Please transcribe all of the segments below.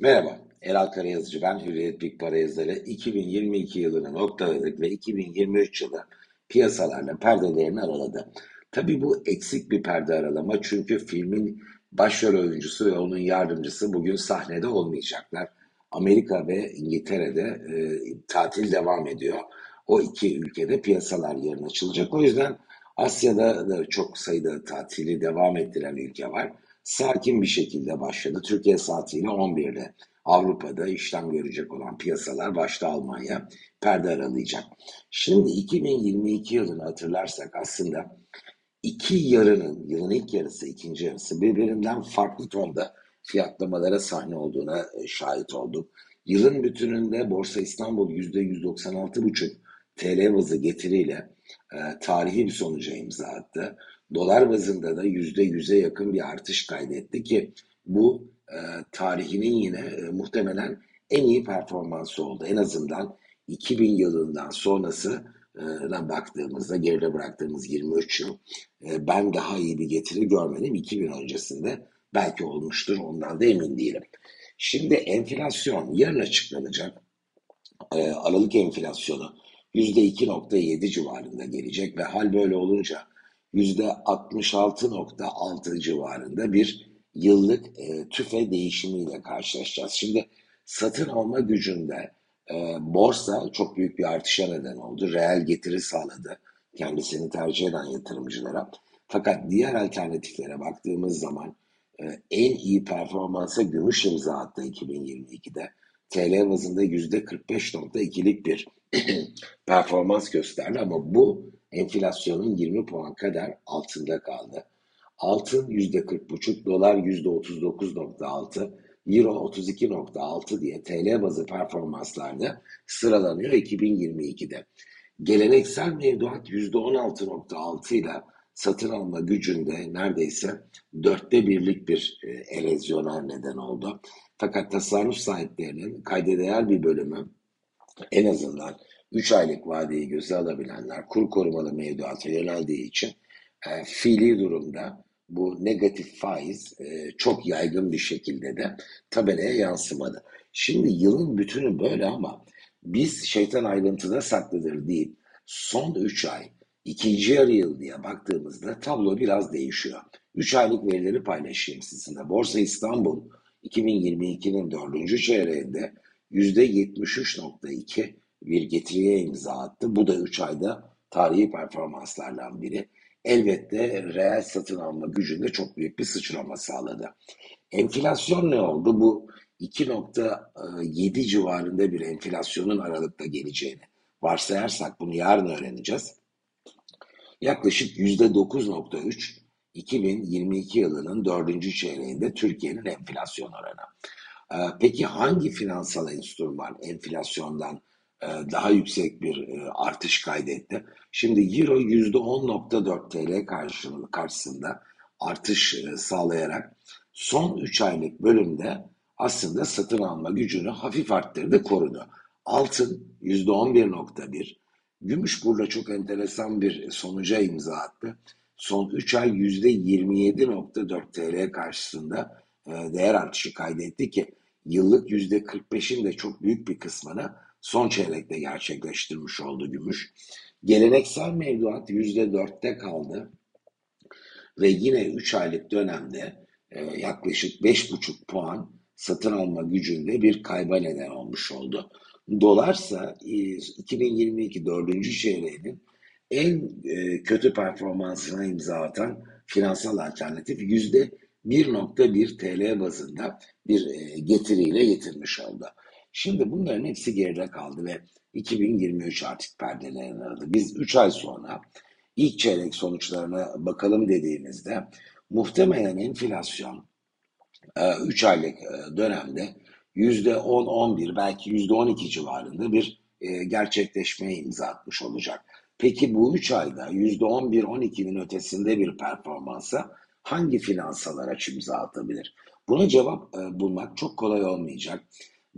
Merhaba, Eral Karayazıcı ben Hürriyet Big Para yazarı. 2022 yılını noktaladık ve 2023 yılı piyasalarla perdelerini araladı. Tabi bu eksik bir perde aralama çünkü filmin başrol oyuncusu ve onun yardımcısı bugün sahnede olmayacaklar. Amerika ve İngiltere'de e, tatil devam ediyor. O iki ülkede piyasalar yarın açılacak. O yüzden Asya'da da çok sayıda tatili devam ettiren ülke var sakin bir şekilde başladı. Türkiye saatiyle 11'de Avrupa'da işlem görecek olan piyasalar başta Almanya perde aralayacak. Şimdi 2022 yılını hatırlarsak aslında iki yarının, yılın ilk yarısı, ikinci yarısı birbirinden farklı tonda fiyatlamalara sahne olduğuna e, şahit olduk. Yılın bütününde Borsa İstanbul %196,5 TL bazı getiriyle e, tarihi bir sonuca imza attı. Dolar bazında da yüzde yüze yakın bir artış kaydetti ki bu e, tarihinin yine e, muhtemelen en iyi performansı oldu. En azından 2000 yılından sonrasına baktığımızda geride bıraktığımız 23 yıl e, ben daha iyi bir getiri görmedim. 2000 öncesinde belki olmuştur ondan da emin değilim. Şimdi enflasyon yarın açıklanacak. E, Aralık enflasyonu %2.7 civarında gelecek ve hal böyle olunca %66.6 civarında bir yıllık e, tüfe değişimiyle karşılaşacağız. Şimdi satın alma gücünde e, borsa çok büyük bir artışa neden oldu. Reel getiri sağladı kendisini tercih eden yatırımcılara. Fakat diğer alternatiflere baktığımız zaman e, en iyi performansa gümüş imza attı 2022'de. TL bazında %45.2'lik bir performans gösterdi ama bu enflasyonun 20 puan kadar altında kaldı. Altın %40,5, dolar %39,6, euro 32,6 diye TL bazı performanslarda sıralanıyor 2022'de. Geleneksel mevduat %16,6 ile satın alma gücünde neredeyse dörtte birlik bir e, erozyona neden oldu. Fakat tasarruf sahiplerinin kayda değer bir bölümü en azından 3 aylık vadeyi göze alabilenler kur korumalı mevduata yöneldiği için e, fiili durumda bu negatif faiz e, çok yaygın bir şekilde de tabelaya yansımadı. Şimdi yılın bütünü böyle ama biz şeytan ayrıntıda saklıdır deyip son 3 ay ikinci yarı yıl diye baktığımızda tablo biraz değişiyor. 3 aylık verileri paylaşayım sizinle. Borsa İstanbul 2022'nin 4. çeyreğinde %73.2 bir getiriye imza attı. Bu da 3 ayda tarihi performanslardan biri. Elbette reel satın alma gücünde çok büyük bir sıçrama sağladı. Enflasyon ne oldu? Bu 2.7 civarında bir enflasyonun aralıkta geleceğini varsayarsak bunu yarın öğreneceğiz. Yaklaşık %9.3 2022 yılının dördüncü çeyreğinde Türkiye'nin enflasyon oranı. Ee, peki hangi finansal enstrüman enflasyondan e, daha yüksek bir e, artış kaydetti? Şimdi Euro %10.4 TL karşısında artış e, sağlayarak son 3 aylık bölümde aslında satın alma gücünü hafif arttırdı, korudu. Altın %11.1, gümüş burada çok enteresan bir sonuca imza attı. Son 3 ay %27.4 TL karşısında değer artışı kaydetti ki yıllık %45'in de çok büyük bir kısmını son çeyrekte gerçekleştirmiş oldu gümüş. Geleneksel mevduat %4'te kaldı ve yine 3 aylık dönemde e, yaklaşık 5,5 puan satın alma gücünde bir kayba neden olmuş oldu. Dolarsa 2022 4. çeyreğinin en e, kötü performansına imza atan finansal alternatif yüzde 1.1 TL bazında bir e, getiriyle getirmiş oldu. Şimdi bunların hepsi geride kaldı ve 2023 artık perdelerini aradı. Biz 3 ay sonra ilk çeyrek sonuçlarına bakalım dediğimizde muhtemelen enflasyon 3 e, aylık e, dönemde %10-11 belki %12 civarında bir gerçekleşmeye imza atmış olacak. Peki bu 3 ayda %11-12'nin ötesinde bir performansa hangi finansal araç imza atabilir? Buna cevap e, bulmak çok kolay olmayacak.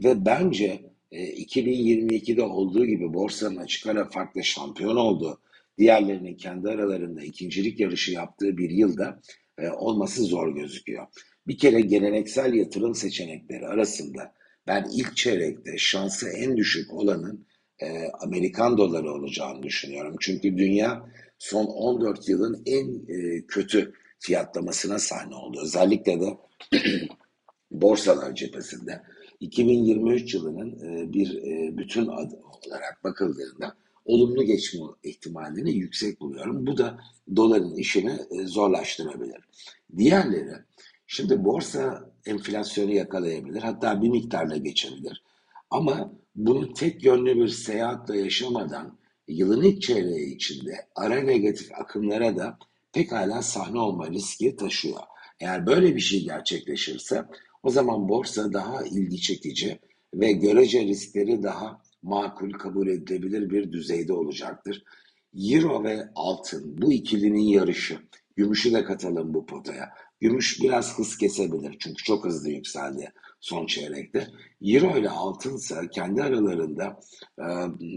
Ve bence e, 2022'de olduğu gibi borsanın açık ara farklı şampiyon oldu. Diğerlerinin kendi aralarında ikincilik yarışı yaptığı bir yılda e, olması zor gözüküyor. Bir kere geleneksel yatırım seçenekleri arasında ben ilk çeyrekte şansı en düşük olanın e, Amerikan doları olacağını düşünüyorum. Çünkü dünya son 14 yılın en e, kötü fiyatlamasına sahne oldu. Özellikle de borsalar cephesinde 2023 yılının e, bir e, bütün olarak bakıldığında olumlu geçme ihtimalini yüksek buluyorum. Bu da doların işini e, zorlaştırabilir. Diğerleri, şimdi borsa enflasyonu yakalayabilir, hatta bir miktarla geçebilir. Ama bunu tek yönlü bir seyahatle yaşamadan yılın ilk çeyreği içinde ara negatif akımlara da pekala sahne olma riski taşıyor. Eğer böyle bir şey gerçekleşirse o zaman borsa daha ilgi çekici ve görece riskleri daha makul kabul edilebilir bir düzeyde olacaktır. Euro ve altın bu ikilinin yarışı. Gümüşü de katalım bu potaya. Gümüş biraz hız kesebilir çünkü çok hızlı yükseldi son çeyrekte. Euro ile altınsa kendi aralarında e,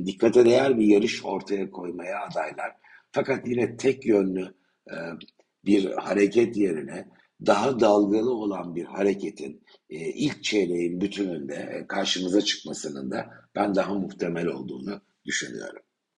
dikkate değer bir yarış ortaya koymaya adaylar. Fakat yine tek yönlü e, bir hareket yerine daha dalgalı olan bir hareketin e, ilk çeyreğin bütününde e, karşımıza çıkmasının da ben daha muhtemel olduğunu düşünüyorum.